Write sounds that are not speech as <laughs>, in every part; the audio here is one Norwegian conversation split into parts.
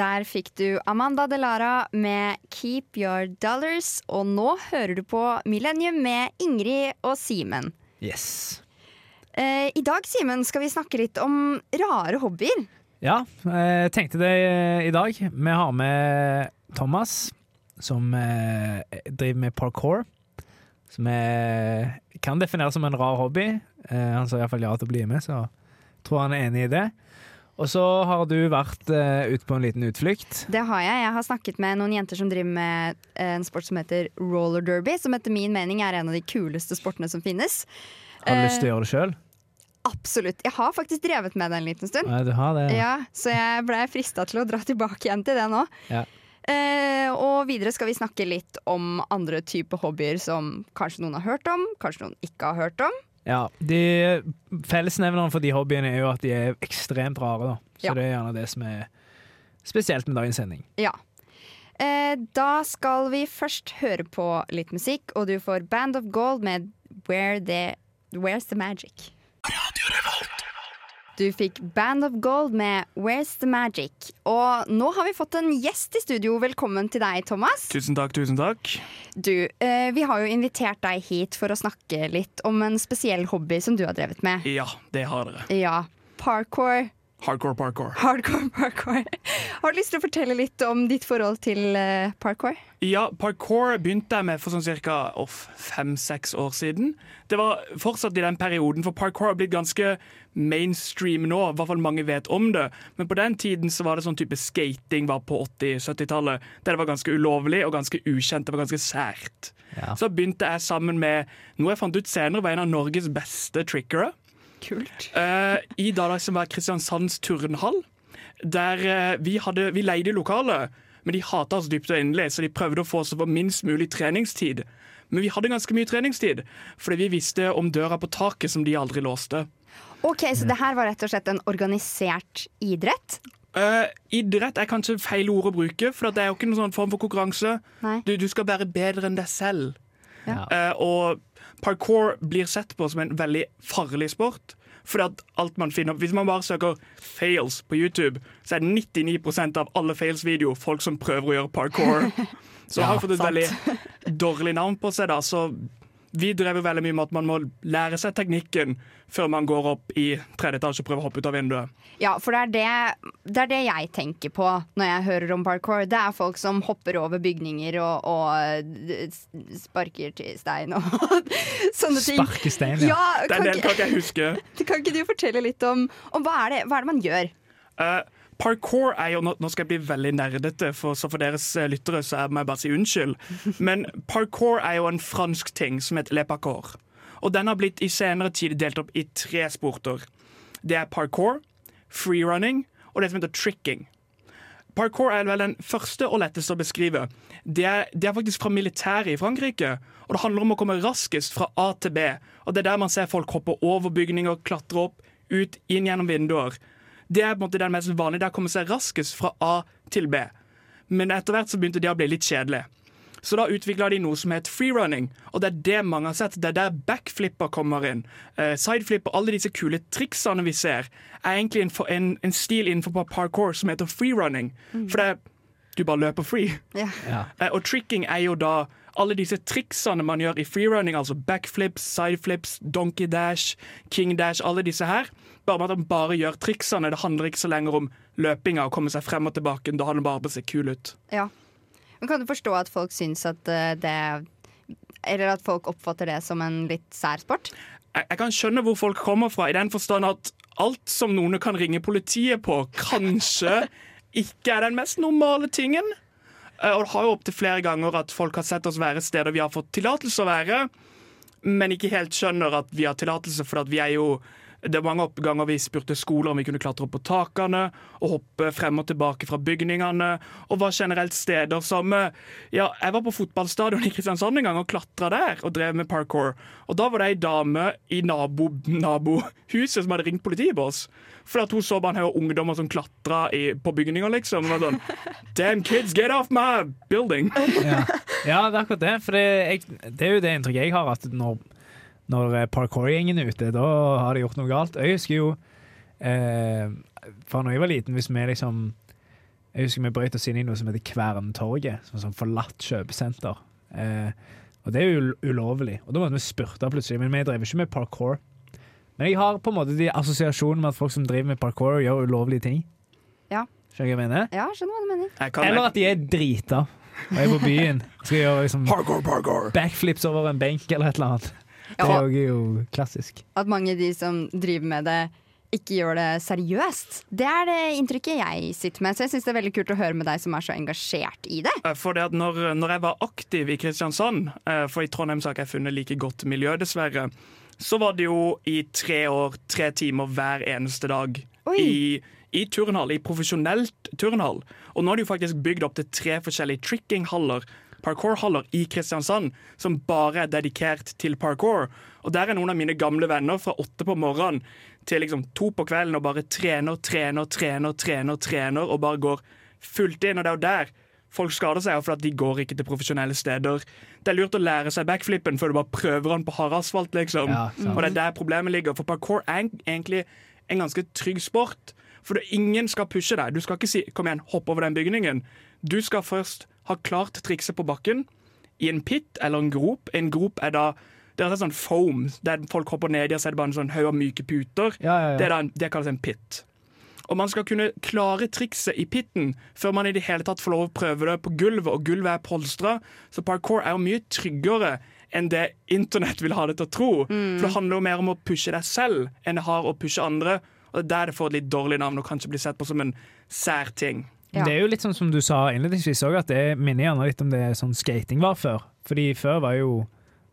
Der fikk du Amanda Delara med 'Keep Your Dollars', og nå hører du på Millennium med Ingrid og Simen. Yes. Eh, I dag Simen, skal vi snakke litt om rare hobbyer. Ja, jeg tenkte det i dag. Vi har med Thomas, som eh, driver med parkour. Som jeg kan defineres som en rar hobby. Eh, han sa iallfall ja til å bli med, så jeg tror han er enig i det. Og så har du vært uh, ute på en liten utflukt. Det har jeg. Jeg har snakket med noen jenter som driver med en sport som heter roller derby, som etter min mening er en av de kuleste sportene som finnes. Har du lyst til å gjøre det sjøl? Absolutt. Jeg har faktisk drevet med det en liten stund. Ja, du har det. Ja, så jeg ble frista til å dra tilbake igjen til det nå. Ja. Uh, og videre skal vi snakke litt om andre typer hobbyer som kanskje noen har hørt om, kanskje noen ikke har hørt om. Ja, de Fellesnevneren for de hobbyene er jo at de er ekstremt rare. Da. Så Ja. det er gjerne det som er spesielt med dagens sending. Ja. Eh, da skal vi først høre på litt musikk, og du får Band of Gold med Where the, Where's the Magic. Du fikk Band of Gold med Where's the Magic. Og nå har vi fått en gjest i studio. Velkommen til deg, Thomas. Tusen takk, tusen takk. Du, eh, vi har jo invitert deg hit for å snakke litt om en spesiell hobby som du har drevet med. Ja, det har dere. Ja, parkour. Hardcore parkour. Hardcore parkour. Har du lyst til å fortelle litt om ditt forhold til eh, parkour? Ja, parkour begynte jeg med for sånn ca. fem-seks år siden. Det var fortsatt i den perioden, for parkour har blitt ganske mainstream nå. I hvert fall mange vet om det. Men på den tiden så var det sånn type skating var på 80-70-tallet. Der det var ganske ulovlig og ganske ukjent. Det var ganske sært. Ja. Så begynte jeg sammen med noe jeg fant ut senere var en av Norges beste trickere. Kult. eh, i da det som var Kristiansands turnhall. Der eh, vi, hadde, vi leide lokalet, men de hata oss dypt og inderlig, så de prøvde å få oss på minst mulig treningstid. Men vi hadde ganske mye treningstid, fordi vi visste om døra på taket som de aldri låste. Ok, Så det her var rett og slett en organisert idrett? Uh, idrett er kanskje feil ord å bruke, for det er jo ikke noen sånn form for konkurranse. Du, du skal være bedre enn deg selv. Ja. Uh, og parkour blir sett på som en veldig farlig sport. Fordi at alt man finner Hvis man bare søker 'fails' på YouTube, så er det 99% av alle fails-videoer folk som prøver å gjøre parkour. <laughs> Så Ja, har fått et sant. veldig dårlig navn på seg. da Så vi drev jo veldig mye med at man må lære seg teknikken før man går opp i tredje etasje og prøver å hoppe ut av vinduet. Ja, for det er det, det er det jeg tenker på når jeg hører om parkour. Det er folk som hopper over bygninger og, og sparker til stein og <laughs> sånne ting. Sparkestein, ja. Ja, det kan, det kan ikke, jeg huske. <laughs> kan ikke du fortelle litt om, om hva, er det, hva er det man gjør? Eh, parkour er jo, nå, skal jeg bli veldig nerdete, for, så for deres eh, lyttere så må jeg bare si unnskyld. Men parkour er jo en fransk ting som heter le parkour. Og den har blitt i senere tid delt opp i tre sporter. Det er parkour, freerunning og det som heter tricking. Parkour er vel den første og letteste å beskrive. Det er, det er faktisk fra militæret i Frankrike. Og det handler om å komme raskest fra A til B. Og Det er der man ser folk hoppe over bygninger, klatre opp, ut, inn gjennom vinduer. Det er på en måte den mest vanlige. Det er å komme seg raskest fra A til B. Men etter hvert så begynte det å bli litt kjedelig. Så da utvikla de noe som het freerunning, og det er det mange har sett. Det er der backflipper kommer inn. Uh, sideflipper, alle disse kule triksene vi ser, er egentlig en, en, en stil innenfor parkour som heter freerunning. For det er du bare løper free. Yeah. Ja. Uh, og tricking er jo da alle disse triksene man gjør i freerunning, altså backflips, sideflips, donkey dash, king dash, alle disse her. Bare med at man bare gjør triksene. Det handler ikke så lenger om løpinga og komme seg frem og tilbake. Da handler det bare om å se kul ut. Ja. Men kan du forstå at folk syns at eh, det Eller at folk oppfatter det som en litt sær sport? jeg, jeg kan skjønne hvor folk kommer fra, i den forstand at alt som noen kan ringe politiet på, kanskje ikke er den mest normale tingen. Eh, Og det har jo opptil flere ganger at folk har sett oss være steder vi har fått tillatelse å være, men ikke helt skjønner at vi har tillatelse, for vi er jo det var mange oppganger vi spurte skoler om vi kunne klatre opp på takene og hoppe frem og tilbake fra bygningene. Og var generelt steder som eh, Ja, jeg var på fotballstadion i Kristiansand en gang og klatra der og drev med parkour. Og da var det ei dame i nabo, nabohuset som hadde ringt politiet på oss. For at hun så bare en ungdommer som klatra i- på bygninger, liksom. Og sånn Damn kids, get off my building! Ja. ja, det er akkurat det. For det, jeg, det er jo det inntrykket jeg har, at når, når eh, parkour-gjengen er ute, da har de gjort noe galt. Jeg husker jo eh, fra når jeg var liten, hvis vi liksom Jeg husker vi brøt oss inn i noe som heter Kverntorget, som sånn forlatt kjøpesenter. Eh, og det er jo ulovlig. Og da måtte vi spurte plutselig, men vi drev ikke med parkour. Men jeg har på en måte de assosiasjonene med at folk som driver med parkour, gjør ulovlige ting. Ja. Skjønner du hva jeg mener? Ja, skjønner hva du mener. Kan Eller at de er drita og er på byen. Skal gjøre liksom Parkour, parkour. backflips over en benk eller et eller annet. Det Ja. er jo klassisk. At mange av de som driver med det, ikke gjør det seriøst. Det er det inntrykket jeg sitter med. Så jeg syns det er veldig kult å høre med deg som er så engasjert i det. Eh, For det at når, når jeg var aktiv i Kristiansand, eh, for i Trondheim har ikke jeg funnet like godt miljø, dessverre, så var det jo i tre år, tre timer hver eneste dag Oi. i, i turnhall, i profesjonelt turnhall. Og nå er det jo faktisk bygd opp til tre forskjellige trickinghaller, parkourhaller, i Kristiansand, som bare er dedikert til parkour. Og der er noen av mine gamle venner fra åtte på morgenen til liksom to på kvelden og bare trener, trener, trener, trener, trener og bare går fullt inn. Og det er jo der folk skader seg, for at de går ikke til profesjonelle steder. Det er lurt å lære seg backflippen før du bare prøver den på hard asfalt, liksom. Ja, og det er der problemet ligger. For parkour er egentlig en ganske trygg sport. For ingen skal pushe deg. Du skal ikke si 'kom igjen, hopp over den bygningen'. Du skal først ha klart trikset på bakken, i en pit eller en grop. En grop er da det er sånn foam, der folk hopper ned i, og så er det bare en sånn haug av myke puter. Ja, ja, ja. Det, er da en, det kalles en pit. Og man skal kunne klare trikset i pitten før man i det hele tatt får lov å prøve det på gulvet, og gulvet er polstra. Så parkour er jo mye tryggere enn det internett vil ha det til å tro. For det handler jo mer om å pushe deg selv enn det har å pushe andre. Og det er der det får et litt dårlig navn og kanskje blir sett på som en sær ting. Ja. Det er jo litt sånn som du sa innledningsvis òg, at det minner gjerne litt om det sånn skating var før. Fordi før var jo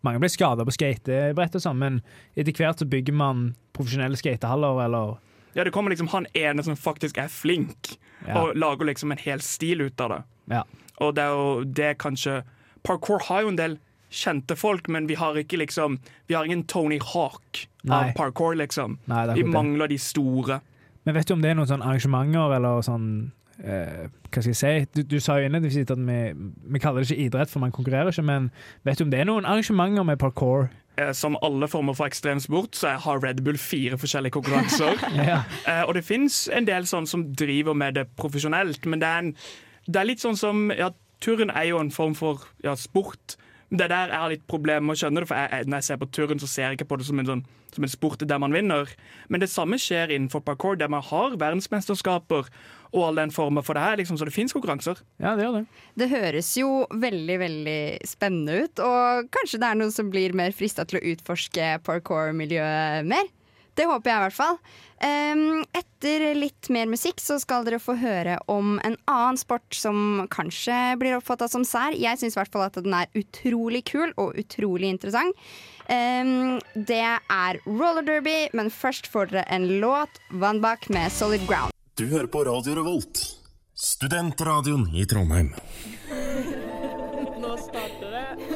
Mange ble skada på skatebrett og sånn, men etter hvert så bygger man profesjonelle skatehaller eller Ja, Det kommer liksom han ene som faktisk er flink, Ja. og lager liksom en hel stil ut av det. Ja. Og det er jo det kanskje Parkour har jo en del kjente folk, men vi har ikke liksom Vi har ingen Tony Hawk Nei. av parkour, liksom. Nei, Vi mangler det. de store. Men vet du om det er noen sånn arrangementer eller sånn eh, Hva skal jeg si? Du, du sa jo innledningsvis at vi, vi kaller det ikke idrett, for man konkurrerer ikke, men vet du om det er noen arrangementer med parkour? Eh, Som alle former for ekstremsport, så har Red Bull fire forskjellige konkurranser. <laughs> Ja. Eh, og det fins en del sånn som driver med det profesjonelt, men det er, en, det er litt sånn som ja, Turn er jo en form for ja, sport. Det er der er litt problemer med å skjønne det, for jeg, når jeg ser på turn, så ser jeg ikke på det som en, sånn, som en sport der man vinner. Men det samme skjer innenfor parkour, der man har verdensmesterskaper og all den formen for det her. Liksom, så det fins konkurranser. ja, det gjør det. Det høres jo veldig, veldig spennende ut, og kanskje det er noen som blir mer frista til å utforske parkour-miljøet mer. Det håper jeg i hvert fall. Ehm, etter litt mer musikk så skal dere få høre om en annen sport som kanskje blir oppfatta som sær. Jeg syns i hvert fall at den er utrolig kul og utrolig interessant. Ehm, det er roller derby, men først får dere en låt, Vannbakk med Solid Ground. Du hører på Radio Revolt, studentradioen i Trondheim. Nå starter det.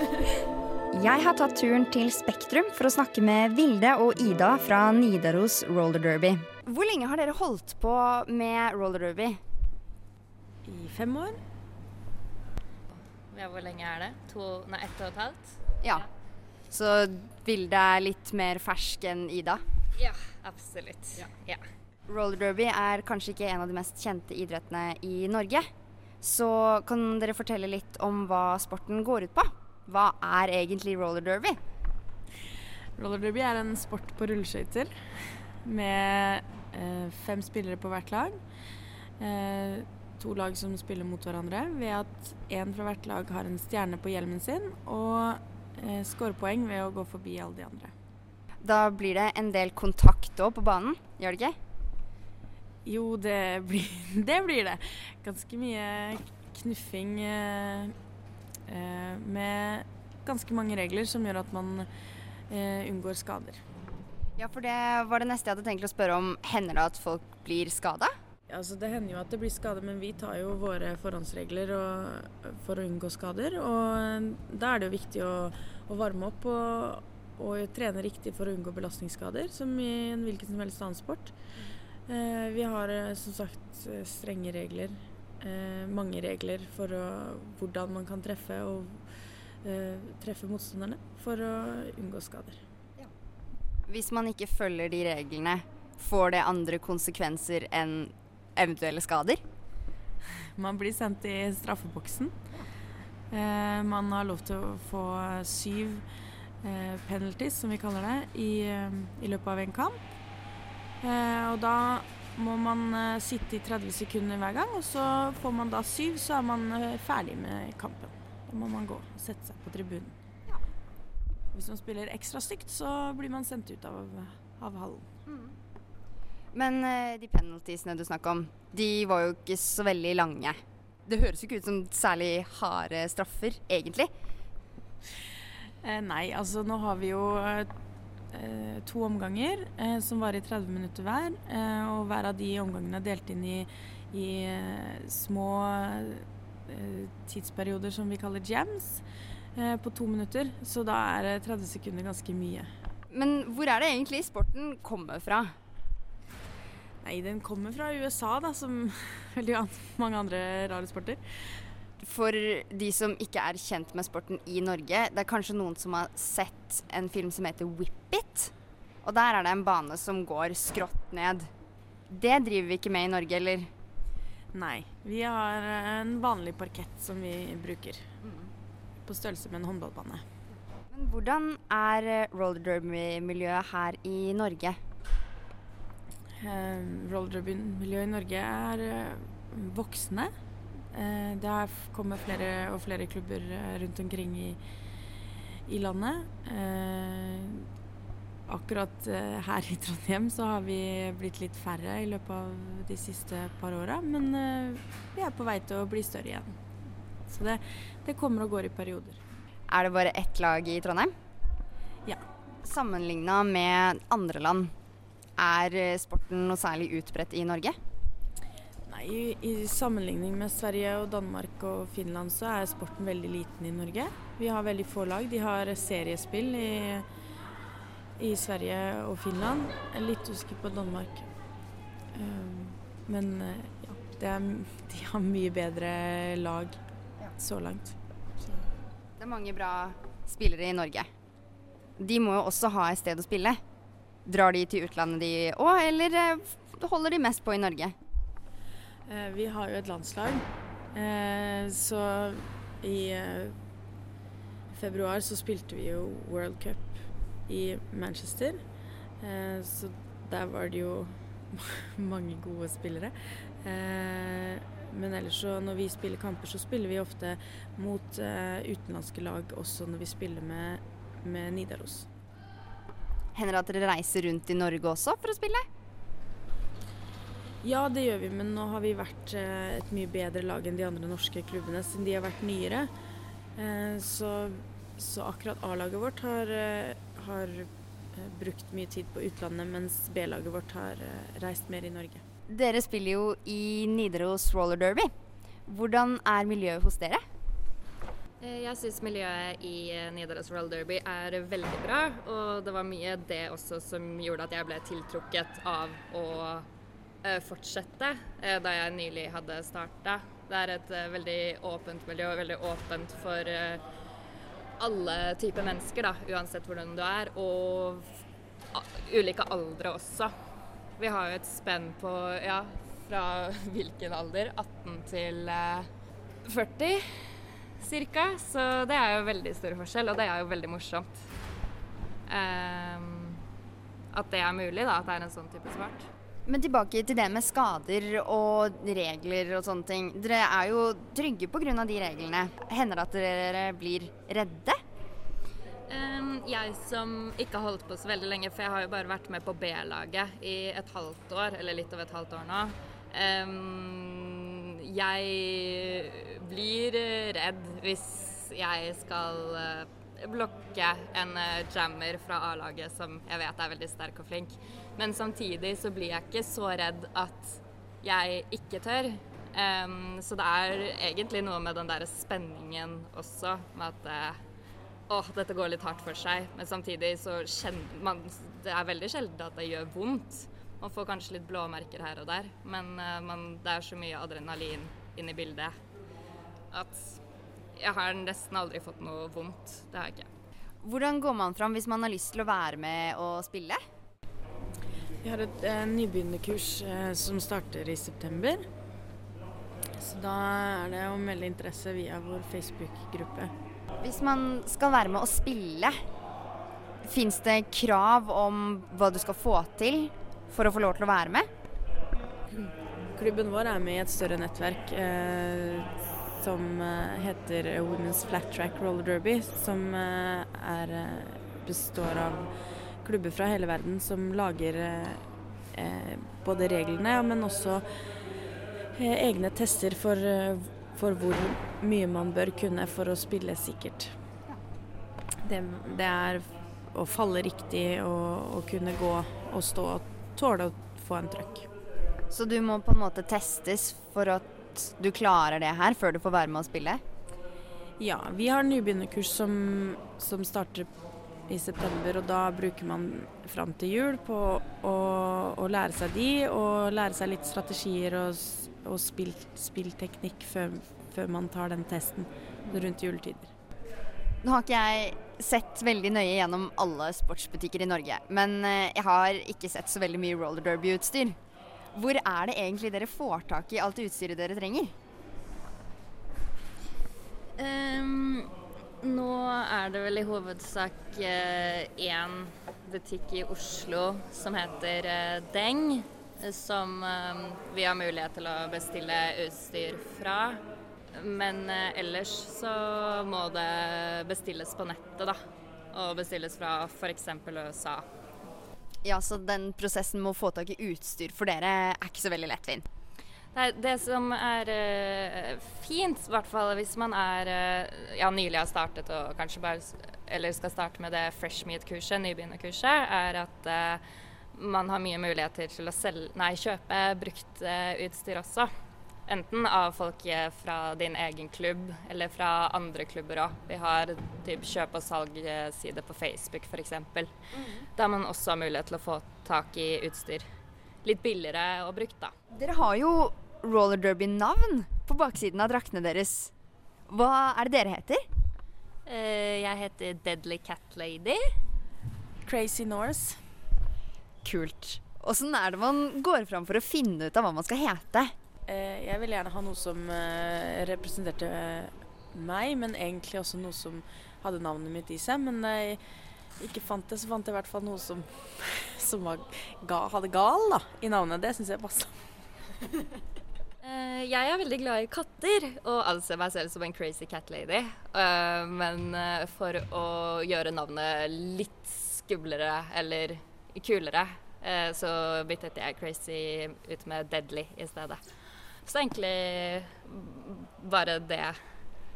Jeg har tatt turen til Spektrum for å snakke med Vilde og Ida fra Nidaros roller derby. Hvor lenge har dere holdt på med roller derby? I fem år. Ja, hvor lenge er det? To, nei, ett og et halvt? Ja. Så Vilde er litt mer fersk enn Ida. Ja, absolutt. Ja. Roller derby er kanskje ikke en av de mest kjente idrettene i Norge. Så kan dere fortelle litt om hva sporten går ut på? Hva er egentlig roller derby? Roller derby er en sport på rulleskøyter med eh, fem spillere på hvert lag. Eh, to lag som spiller mot hverandre ved at én fra hvert lag har en stjerne på hjelmen sin og eh, scorer ved å gå forbi alle de andre. Da blir det en del kontakt òg på banen, gjør det ikke? Jo, det blir <laughs> det. Blir det. Ganske mye knuffing eh, eh, med ganske mange regler som gjør at man eh, unngår skader. Ja, for det var det neste jeg hadde tenkt å spørre om. Hender det at folk blir skada? Ja, altså det hender jo at det blir skade, men vi tar jo våre forhåndsregler og, for å unngå skader. Og da er det jo viktig å, å varme opp og, og trene riktig for å unngå belastningsskader, som i en hvilken som helst annen sport. Eh, vi har eh, som sagt eh, strenge regler, eh, mange regler for å, hvordan man kan treffe og eh, treffe motstanderne for å unngå skader. Hvis man ikke følger de reglene, får det andre konsekvenser enn eventuelle skader? man blir sendt i straffeboksen. Eh, man har lov til å få syv eh, penalties, som vi kaller det, i, eh, i løpet av en kamp. Eh, og da må man eh, sitte i 30 sekunder hver gang, og så får man da syv, så er man eh, ferdig med kampen. Da må man gå og sette seg på tribunen. Hvis man spiller ekstra stygt, så blir man sendt ut av, av hallen. Men eh, de penaltiesene du snakker om, de var jo ikke så veldig lange. Det høres jo ikke ut som særlig harde straffer, egentlig. Eh, nei, altså nå har vi jo to omganger eh, som varer i 30 minutter hver. Eh, og hver av de omgangene er delt inn i, i eh, små eh, tidsperioder som vi kaller jams, eh, på to minutter. Så da er eh, 30 sekunder ganske mye. Men hvor er det egentlig sporten kommer fra? Nei, den kommer fra USA, da, som <laughs> veldig an mange andre rare sporter. For de som ikke er kjent med sporten i Norge, det er kanskje noen som har sett en film som heter Whip It. Og der er det en bane som går skrått ned. Det driver vi ikke med i Norge, eller? Nei, vi har en vanlig parkett som vi bruker. På størrelse med en håndballbane. Men hvordan er eh, roller derby-miljøet her i Norge? Eh, roller derby-miljøet i Norge er eh, voksne. Eh, det har kommet flere og flere klubber eh, rundt omkring i, i landet. Eh, akkurat her i Trondheim så har vi blitt litt færre i løpet av de siste par åra, men vi er på vei til å bli større igjen. Så det, det kommer og går i perioder. Er det bare ett lag i Trondheim? Ja. Sammenligna med andre land, er sporten noe særlig utbredt i Norge? Nei, i, I sammenligning med Sverige og Danmark og Finland så er sporten veldig liten i Norge. Vi har veldig få lag. De har seriespill i, i Sverige og Finland. Jeg er litt usikker på Danmark. Um, men eh, ja, det er, <laughs> de har mye bedre lag så langt. Det er mange bra spillere i Norge. De må jo også ha et sted å spille. Drar de til utlandet de òg, eller eh, holder de mest på i Norge? Eh, vi har jo et landslag, eh, så i eh, februar så spilte vi jo World Cup i Manchester. Så der var det jo <laughs> mange gode spillere. Men ellers så når vi spiller kamper, så spiller vi ofte mot utenlandske lag også når vi spiller med, med Nidaros. Hender det at dere reiser rundt i Norge også for å spille? Ja, det gjør vi, men nå har vi vært eh, et mye bedre lag enn de andre norske klubbene, siden de har vært nyere. Eh, så, så akkurat A-laget vårt har, eh, har brukt mye tid på utlandet, mens B-laget vårt har reist mer i Norge. Dere spiller jo i Nidaros roller derby. Hvordan er miljøet hos dere? Eh, Jeg syns miljøet i Nidaros Roll Derby er veldig bra, og det var mye det også som gjorde at jeg ble tiltrukket av å fortsette eh, da jeg nylig hadde starta. Det er et eh, veldig åpent miljø, veldig åpent for eh, alle typer mennesker, da, uansett hvordan du er, og ulike aldre også. Vi har jo et spenn på ja, fra <laughs> hvilken alder? 18 til eh, 40 cirka. Så det er jo veldig stor forskjell, og det er jo veldig morsomt. Um, at det er mulig, da, at det er en sånn type sport. Men tilbake til det med skader og regler og sånne ting. Dere er jo trygge pga. de reglene. Hender det at dere blir redde? Jeg som ikke har holdt på så veldig lenge, for jeg har jo bare vært med på B-laget i et halvt år, eller litt over et halvt år nå. Jeg blir redd hvis jeg skal eh, blokke en eh, jammer fra A-laget som jeg vet er veldig sterk og flink. Men samtidig så blir jeg ikke så redd at jeg ikke tør. Um, så det er egentlig noe med den der spenningen også, med at uh, åh, dette går litt hardt for seg. Men samtidig så kjenner man Det er veldig sjelden at det gjør vondt. Man får kanskje litt blåmerker her og der, men uh, man, det er så mye adrenalin inne i bildet at jeg har nesten aldri fått noe vondt. Det har jeg ikke. Hvordan går man fram hvis man har lyst til å være med og spille? Vi har et eh, nybegynnerkurs eh, som starter i september. Så da er det å melde interesse via vår Facebook-gruppe. Hvis man skal være med å spille, fins det krav om hva du skal få til for å få lov til å være med? Klubben vår er med i et større nettverk eh, som eh, heter Women's Flat Track Roller Derby, som eh, er, eh, består av klubber fra hele verden som lager eh, eh, både reglene, men også eh, egne tester for, eh, for hvor mye man bør kunne for å spille sikkert. Det, det er å falle riktig og, og kunne gå og stå og tåle å få en trøkk. Så du må på en måte testes for at du klarer det her før du får være med å spille? Ja, vi har nybegynnerkurs som, som starter i september, og da bruker man fram til jul på å, å lære seg de, og lære seg litt strategier og, og spill, spillteknikk før, før man tar den testen rundt juletider. Nå har ikke jeg sett veldig nøye gjennom alle sportsbutikker i Norge, men eh, jeg har ikke sett så veldig mye roller derby-utstyr. Hvor er det egentlig dere får tak i alt utstyret dere trenger? Ehm, nå er det vel i hovedsak én butikk i Oslo som heter eh, Deng, som eh, vi har mulighet til å bestille utstyr fra. Men eh, ellers så må det bestilles på nettet, da. Og bestilles fra f.eks. USA. Ja, så den prosessen med å få tak i utstyr for dere er ikke så veldig lettvint. Nei, det som er uh, fint, i hvert fall hvis man er uh, ja, nylig har startet og kanskje bare eller skal starte med det fresh meat-kurset, nybegynnerkurset, er at uh, man har mye muligheter til å selge, nei, kjøpe brukt utstyr også. Enten av folk fra din egen klubb eller fra andre klubber òg. Vi har typ kjøp- og salgside på Facebook f.eks. Der man også har mulighet til å få tak i utstyr litt billigere og brukt, da. Dere har jo roller derby-navn på baksiden av draktene deres. Hva er det dere heter? Uh, jeg heter Deadly Cat Lady. Crazy Norse. Kult. Åssen er det man går fram for å finne ut av hva man skal hete? Uh, jeg ville gjerne ha noe som uh, representerte meg, men egentlig også noe som hadde navnet mitt i seg. Men da jeg ikke fant det, så fant jeg i hvert fall noe som, <laughs> som var ga, hadde gal da, i navnet. Det syns jeg passa. <laughs> Eh, jeg er veldig glad i katter og anser meg selv som en crazy cat lady. Eh, men eh, for å gjøre navnet litt skumlere eller kulere, så byttet jeg crazy ut med deadly i stedet. Så det er egentlig bare det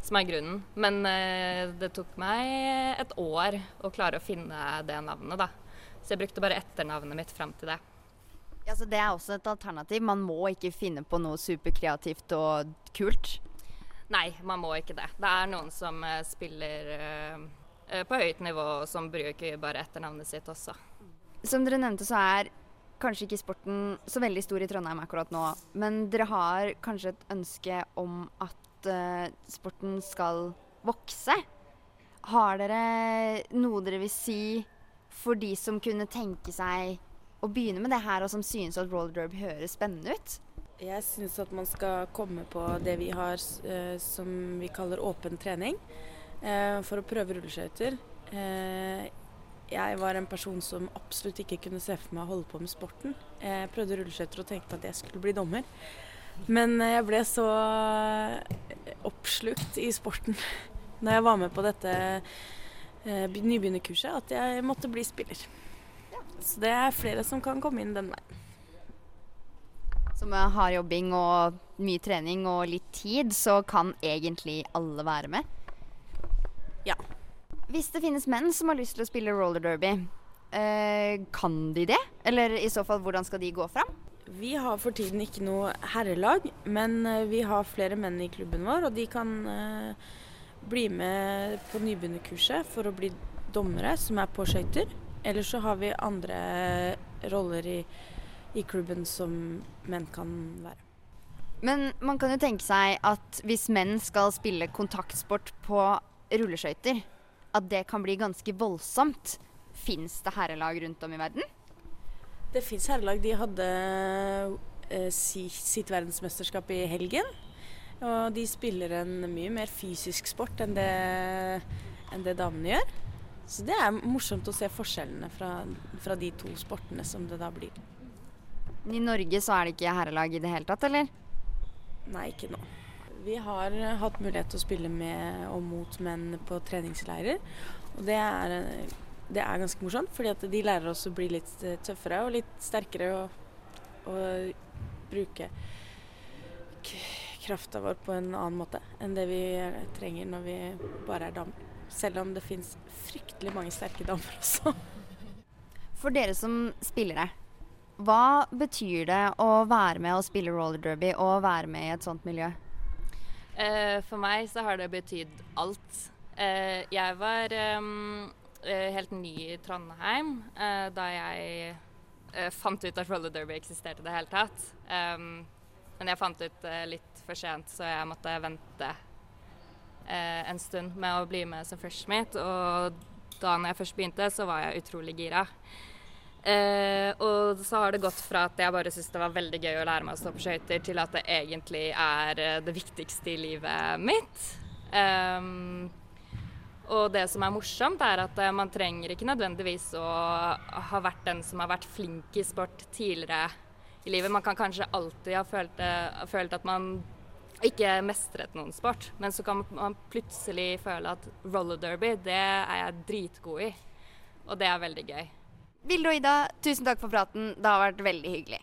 som er grunnen. Men det tok meg et år å klare å finne det navnet, da. Så jeg brukte bare etternavnet mitt fram til det. Ja, så Det er også et alternativ. Man må ikke finne på noe superkreativt og kult. Nei, man må ikke det. Det er noen som eh, spiller eh, på høyt nivå, og som bruker bare etternavnet sitt også. Som dere nevnte, så er kanskje ikke sporten så veldig stor i Trondheim akkurat nå. Men dere har kanskje et ønske om at uh, sporten skal vokse. Har dere noe dere vil si for de som kunne tenke seg å begynne med det her, og som synes at roller derby høres spennende ut? Jeg syns at man skal komme på det vi har eh, som vi kaller åpen trening, eh, for å prøve rulleskøyter. Eh, jeg var en person som absolutt ikke kunne se for meg å holde på med sporten. Jeg prøvde rulleskøyter og tenkte at jeg skulle bli dommer. Men eh, jeg ble så eh, oppslukt i sporten <laughs> når jeg var med på dette eh, nybegynnerkurset, at jeg måtte bli spiller. Så det er flere som kan komme inn den veien. Så med hard jobbing og mye trening og litt tid, så kan egentlig alle være med? Ja. Hvis det finnes menn som har lyst til å spille roller derby, eh, kan de det? Eller i så fall, hvordan skal de gå fram? Vi har for tiden ikke noe herrelag, men eh, vi har flere menn i klubben vår, og de kan eh, bli med på nybegynnerkurset for å bli dommere som er på skøyter. Eller så har vi andre roller i, i klubben som menn kan være. Men man kan jo tenke seg at hvis menn skal spille kontaktsport på rulleskøyter, at det kan bli ganske voldsomt. Fins det herrelag rundt om i verden? Det fins herrelag. De hadde eh, sitt verdensmesterskap i helgen. Og de spiller en mye mer fysisk sport enn det, enn det damene gjør. Så det er morsomt å se forskjellene fra, fra de to sportene som det da blir. I Norge så er det ikke herrelag i det hele tatt, eller? Nei, ikke nå. Vi har hatt mulighet til å spille med og mot menn på treningsleirer. Og det er, det er ganske morsomt, fordi at de lærer oss å bli litt tøffere og litt sterkere og, og bruke krafta vår på en annen måte enn det vi trenger når vi bare er damer. Selv om det fins fryktelig mange sterke damer også. For dere som spillere, hva betyr det å være med og spille roller derby og være med i et sånt miljø? Uh, for meg så har det betydd alt. Uh, jeg var um, eh, helt ny i Trondheim uh, da jeg fant ut at roller derby eksisterte i det hele tatt. Um, men jeg fant ut litt for sent, så jeg måtte vente eh, en stund med å bli med som freshmate. Og da når jeg først begynte, så var jeg utrolig gira. Eh, og så har det gått fra at jeg bare syntes det var veldig gøy å lære meg å stå på skøyter, til at det egentlig er eh, det viktigste i livet mitt. Um, og det som er morsomt, er at eh, man trenger ikke nødvendigvis å ha vært den som har vært flink i sport tidligere i livet. Man kan kanskje alltid ha følt, eh, følt at man ikke mestret noen sport, men så kan man plutselig føle at roller derby, det er jeg dritgod i. Og det er veldig gøy. Vilde og Ida, tusen takk for praten. Det har vært veldig hyggelig.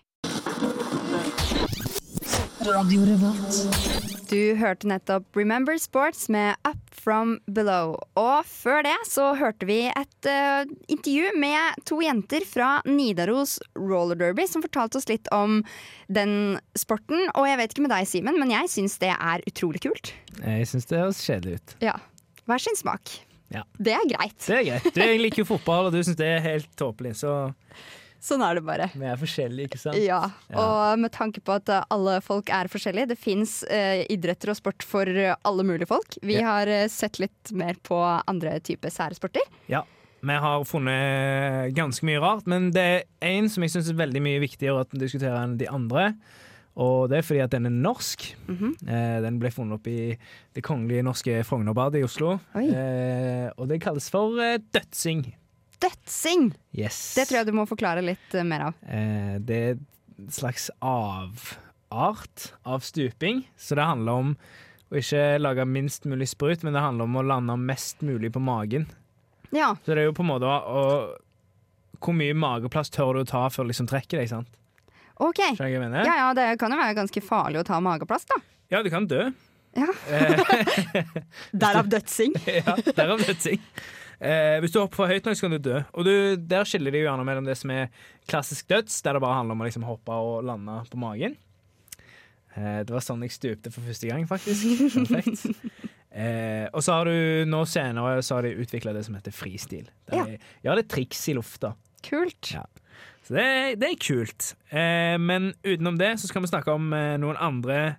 Du hørte nettopp Remember Sports med Up From Below. Og før det så hørte vi et uh, intervju med to jenter fra Nidaros roller derby som fortalte oss litt om den sporten. Og jeg vet ikke med deg, Simen, men jeg syns det er utrolig kult. Jeg syns det høres kjedelig ut. Ja. Hver sin smak. Ja. Det er greit. Det er greit. Du, jeg liker jo fotball, og du syns det er helt tåpelig, så Sånn er det bare. vi er forskjellige, ikke sant? Ja, og med tanke på at uh, alle folk er forskjellige, det fins idretter og sport for uh, alle mulige folk. Vi Ja. har uh, sett litt mer på andre typer særsporter. Ja. Vi har funnet ganske mye rart, men det er én som jeg syns er veldig mye viktigere å diskutere enn de andre. Og det er fordi at den er norsk. Mhm. eh, den ble funnet opp i Det kongelige norske Frognerbadet i Oslo. Eh, og det kalles for eh, dødsing. Dødsing! Yes. Det tror jeg du må forklare litt uh, mer av. Eh, det er en slags avart av stuping, så det handler om å ikke lage minst mulig sprut, men det handler om å lande mest mulig på magen. Ja, Så det er jo på en måte å, Hvor mye mageplass tør du å ta før du liksom trekker deg, sant? OK. Skjønner du hva jeg mener? Ja ja, det kan jo være ganske farlig å ta mageplass, da. Ja, du kan dø. Ja. Eh, <laughs> Derav dødsing. <laughs> ja, derav dødsing. Eh, hvis du hopper for høyt nok, så kan du dø. Og du, Der skiller de jo gjerne mellom det som er klassisk døds, der det bare handler om å liksom hoppe og lande på magen. Eh, det var sånn jeg stupte for første gang, faktisk. Perfekt. Eh, og så har du nå senere så har de utvikla det som heter fristil. Der Ja. de ja, det triks i lufta. Kult. Ja. Så det, er- det er kult. Eh, men utenom det så skal vi snakke om eh, noen andre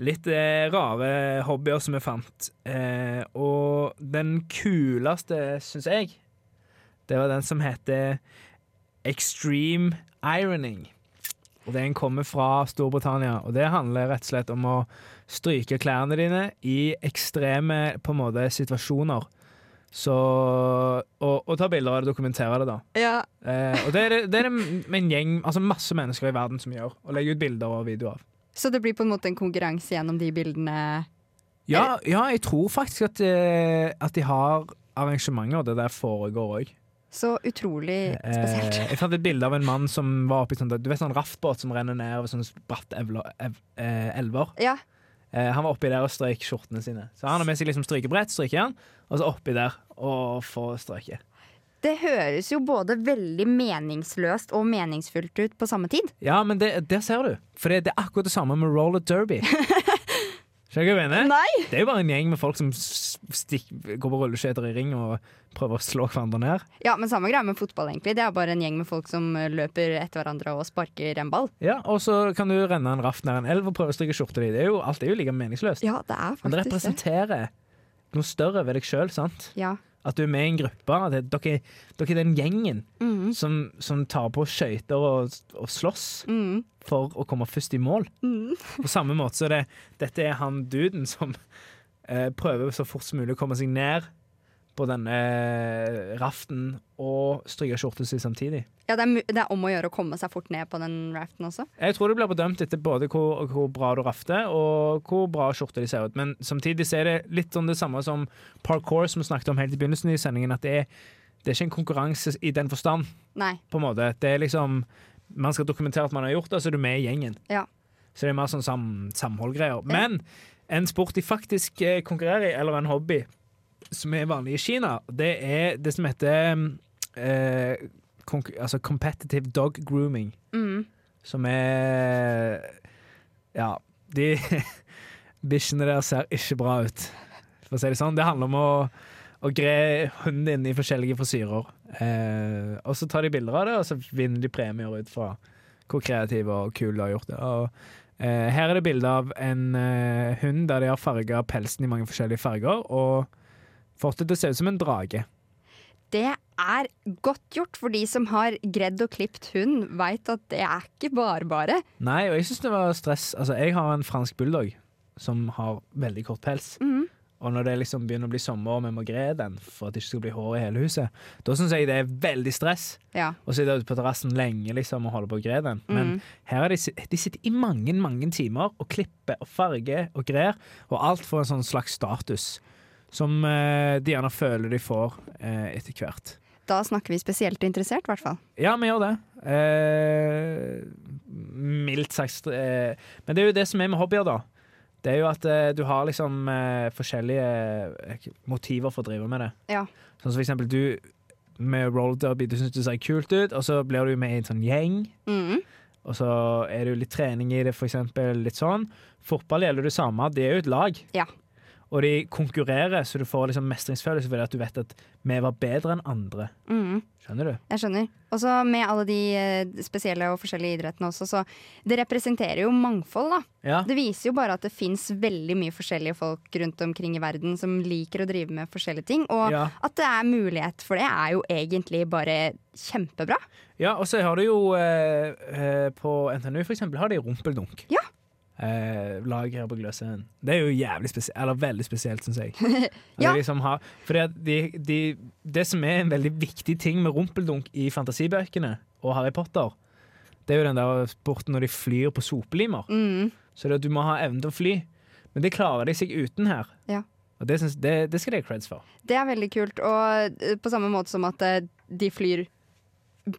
litt eh, rare hobbyer som vi fant. Eh, og den kuleste, syns jeg, det var den som heter extreme ironing. Og Den kommer fra Storbritannia, og det handler rett og slett om å stryke klærne dine i ekstreme på en måte situasjoner. Så, og, og ta bilder av det og dokumentere det, da. Ja. Eh, og det er det, det er det en gjeng, altså masse mennesker i verden som gjør. Og legger ut bilder og videoer av. Så det blir på en måte en konkurranse gjennom de bildene? Ja, ja, jeg tror faktisk at, eh, at de har arrangementer der det foregår òg. Så utrolig spesielt. Eh, jeg fant et bilde av en mann som var oppi sånn Du vet sånn raftbåt som renner ned over sånne bratte evler, ev, eh, elver? Ja. Eh, han var oppi der og strøyk skjortene sine. Så han har med seg liksom strykebrett, strykejern, og så oppi der og får strøket. Det høres jo både veldig meningsløst og meningsfullt ut på samme tid. Ja, men det, det ser du. For det, det er akkurat det samme med roller derby. Skjønner du hva jeg mener? Nei! Det er jo bare en gjeng med folk som stikk, går på rulleskøyter i ring og prøver å slå hverandre ned. Ja, men samme greia med fotball, egentlig. Det er bare en gjeng med folk som eh, løper etter hverandre og sparker en ball. Ja, Og så kan du renne en raft nær en elv og prøve å stryke skjorta di. Det er jo, alt er jo like meningsløst. Ja, det er faktisk det Men det. representerer noe større ved deg sjøl, sant? Ja. At du er med i en gruppe. At dere, dere er den gjengen mm. som, som tar på skøyter og, og slåss mm. for å komme først i mål. Mm. På samme måte så er det Dette er han duden som eh, prøver så fort som mulig å komme seg ned på denne eh, raften og stryke skjorta si samtidig. Ja, det er, det er om å gjøre å komme seg fort ned på den raften også. Jeg tror det blir bedømt etter både hvor, hvor bra du rafter og hvor bra skjorte de ser ut. Men samtidig er det litt sånn det samme som parkour, som vi snakket om helt i begynnelsen i sendingen. At det er, det er ikke en konkurranse i den forstand, Nei. på en måte. Det er liksom Man skal dokumentere at man har gjort det, så er du med i gjengen. Ja. Så det er mer sånn sam, samholdgreier. Men en sport de faktisk eh, konkurrerer i, eller en hobby, som er vanlig i Kina, det er det som heter eh, altså competitive dog grooming. Mm. Som er Ja, de <laughs> bikkjene der ser ikke bra ut, for å si det sånn. Det handler om å, å gre hunden din i forskjellige frisyrer. Eh, og så tar de bilder av det, og så vinner de premier ut fra hvor kreativ og kul du har gjort det. Og, eh, her er det bilde av en eh, hund der de har farga pelsen i mange forskjellige farger, og fått det til å se ut som en drage. Det er godt gjort, for de som har gredd og klipt hund, veit at det er ikke bare bare. Nei, og jeg syns det var stress. Altså, jeg har en fransk bulldog som har veldig kort pels. Mhm. Og når det liksom begynner å bli sommer og vi må gre den for at det ikke skal bli hår i hele huset, da syns jeg det er veldig stress Ja. å sitte ute på terrassen lenge liksom, og holde på å gre den. Men Mhm. her er de, de sitter i mange, mange timer og klipper og farger og grer, og alt får en sånn slags status. Som eh, de gjerne føler de får eh, etter hvert. Da snakker vi spesielt interessert, i hvert fall. Ja, vi gjør det. Eh, mildt sagt. Eh, men det er jo det som er med hobbyer, da. Det er jo at du har liksom forskjellige motiver for å drive med det. Ja. Sånn som for eksempel du med roller derby, du syns det ser kult ut, og så blir du med i en sånn gjeng. Mm. Og så er det jo litt trening i det, for eksempel. Litt sånn. Fotball gjelder det samme. Det er jo et lag. Ja. Og de konkurrerer, så du får liksom mestringsfølelse fordi at du vet at vi var bedre enn andre. Mm. Skjønner du? Jeg skjønner. Og så med alle de eh, spesielle og forskjellige idrettene også, så det representerer jo mangfold, da. Ja. Det viser jo bare at det fins veldig mye forskjellige folk rundt omkring i verden som liker å drive med forskjellige ting. Og Ja. at det er mulighet for det, er jo egentlig bare kjempebra. Ja, og så har du jo eh, eh, På NTNU for eksempel har de rumpeldunk. Ja. Eh, lag her på Gløshaugen. Det er jo jævlig spesielt, eller veldig spesielt, syns jeg. <laughs> Ja. De liksom har, fordi de, de, det som er en veldig viktig ting med rumpeldunk i fantasibøkene og Harry Potter, det er jo den der sporten når de flyr på sopelimer. Mm. Så du må ha evnen til å fly. Men det klarer de seg uten her. Ja. Og det, synes, det, det skal de ha creds for. Det er veldig kult. Og eh, på samme måte som at eh, de flyr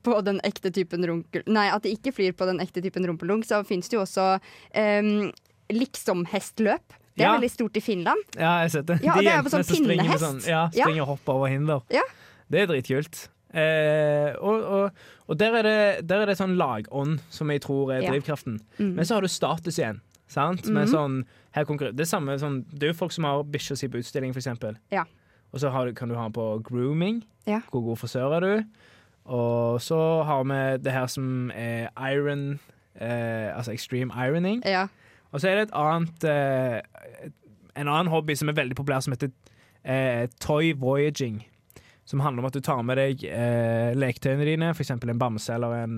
på den ekte typen runkel... Nei, at de ikke flyr på den ekte typen rumpeldunk, så fins det jo også um, liksom-hestløp. Det er Ja. veldig stort i Finland. Ja, jeg har sett det. Ja, De det er jo jentene sånn som springer pinnehest. Sånn, ja, Ja. og hopper over hinder. Ja. Det er dritkult. Eh, og og, og der, er det, der er det sånn lagånd som jeg tror er drivkraften. Mm. Men så har du status igjen. Sant? Med Mhm. sånn, det, samme, sånn, det er jo folk som har bikkja si på utstilling, eksempel. Ja. Og så har, du- kan du ha på grooming. Ja. Hvor god frisør er du? Og så har vi det her som er iron eh, Altså extreme ironing. Ja. Og så er det et annet eh, En annen hobby som er veldig populær, som heter eh, toy voyaging. Som handler om at du tar med deg eh, leketøyene dine, f.eks. en bamse eller en,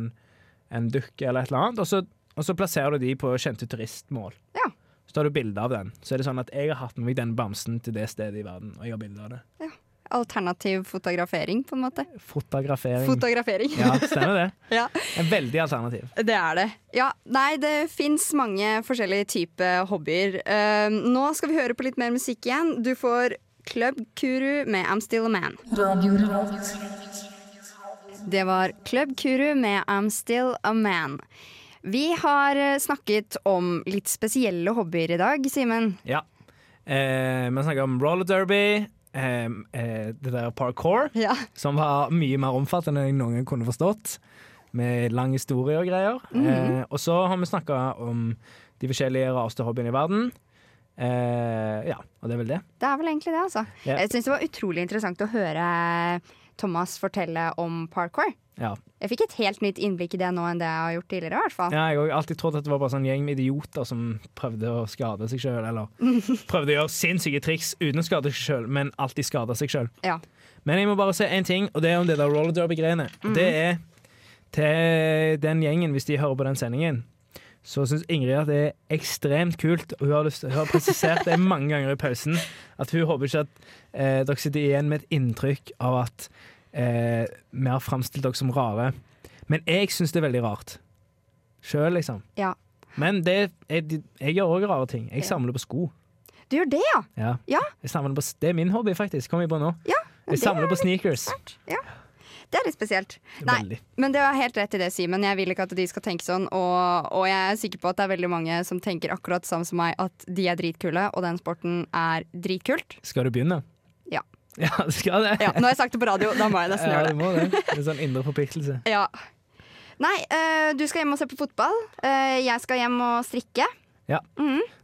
en dukke eller et eller annet, og så, og så plasserer du de på kjente turistmål. Ja. Så tar du bilde av den. Så er det sånn at jeg har hatt med meg den bamsen til det stedet i verden, og jeg har bilde av det. Alternativ fotografering, på en måte. Fotografering. Fotografering. ja, stemmer det. <laughs> Ja. En veldig alternativ. Det er det. Ja, nei, det fins mange forskjellige typer hobbyer. Uh, nå skal vi høre på litt mer musikk igjen. Du får Club Kuru med I'm Still a Man. Det var Club Kuru med I'm Still a Man. Vi har eh, snakket om litt spesielle hobbyer i dag, Simen. Ja. Eh, Vi snakker om roller derby, det der parkour. Ja. som var mye mer omfattende enn jeg noen gang kunne forstått. Med lang historie og greier. Mhm. eh, og så har vi snakka om de forskjellige rareste hobbyene i verden. Eh, ja, og det er vel det. Det er vel egentlig det, altså. Ja. Jeg syns det var utrolig interessant å høre Thomas fortelle om parkour. Ja. Jeg fikk et helt nytt innblikk i det nå enn det jeg har gjort tidligere. i hvert fall. Ja, jeg har alltid trodd at det var bare sånn gjeng med idioter som prøvde å skade seg sjøl, eller <laughs> prøvde å gjøre sinnssyke triks uten å skade seg sjøl, men alltid skada seg sjøl. Ja. Men jeg må bare se én ting, og det er om det der roller derby-greiene. Mhm. Det er til den gjengen, hvis de hører på den sendingen. Så syns Ingrid at det er ekstremt kult, og hun har, lyst, hun har presisert det mange ganger i pausen, at hun håper ikke at eh, dere sitter igjen med et inntrykk av at eh, vi har framstilt dere som rare. Men jeg syns det er veldig rart. Sjøl, liksom. Ja. Men det, jeg, jeg gjør òg rare ting. Jeg samler på sko. Du gjør det, ja? Ja. Ja. Jeg på, det er min hobby, faktisk. Kom jeg på nå. Ja, Jeg samler er på sneakers. Ja. Det er litt spesielt. Nei, Veldig. men det var helt rett i det, Simen. Jeg vil ikke at de skal tenke sånn. Og, og jeg er sikker på at det er veldig mange som tenker akkurat sammen samme som meg, at de er dritkule, og den sporten er dritkult. Skal du begynne? Ja. <laughs> Ja, du skal det. Ja, nå har jeg sagt det på radio, da må jeg nesten <laughs> Ja, gjøre du det. må det. En sånn indre forpliktelse. <laughs> Ja. Nei, eh, du skal hjem og se på fotball. Eh, jeg skal hjem og strikke. Ja,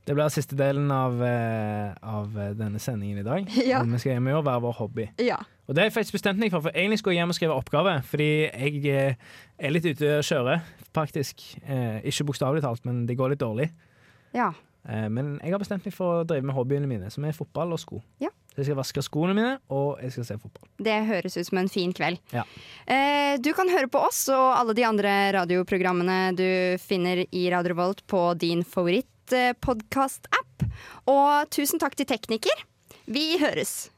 Det blir siste delen av, eh, av denne sendingen i dag. Ja. Og vi skal hjem og gjøre være vår hobby. Ja. Og det har jeg faktisk bestemt meg for, for egentlig skulle jeg hjem og skrive oppgave. Fordi jeg er litt ute å kjøre, faktisk. Eh, ikke bokstavelig talt, men det går litt dårlig. ja. Eh, men jeg har bestemt meg for å drive med hobbyene mine, som er fotball og sko. Ja. Så jeg skal vaske skoene mine, og jeg skal se fotball. Det høres ut som en fin kveld. Ja. Eh, du kan høre på oss og alle de andre radioprogrammene du finner i Radio Volt på din favorittpodkast-app. Og tusen takk til tekniker. Vi høres.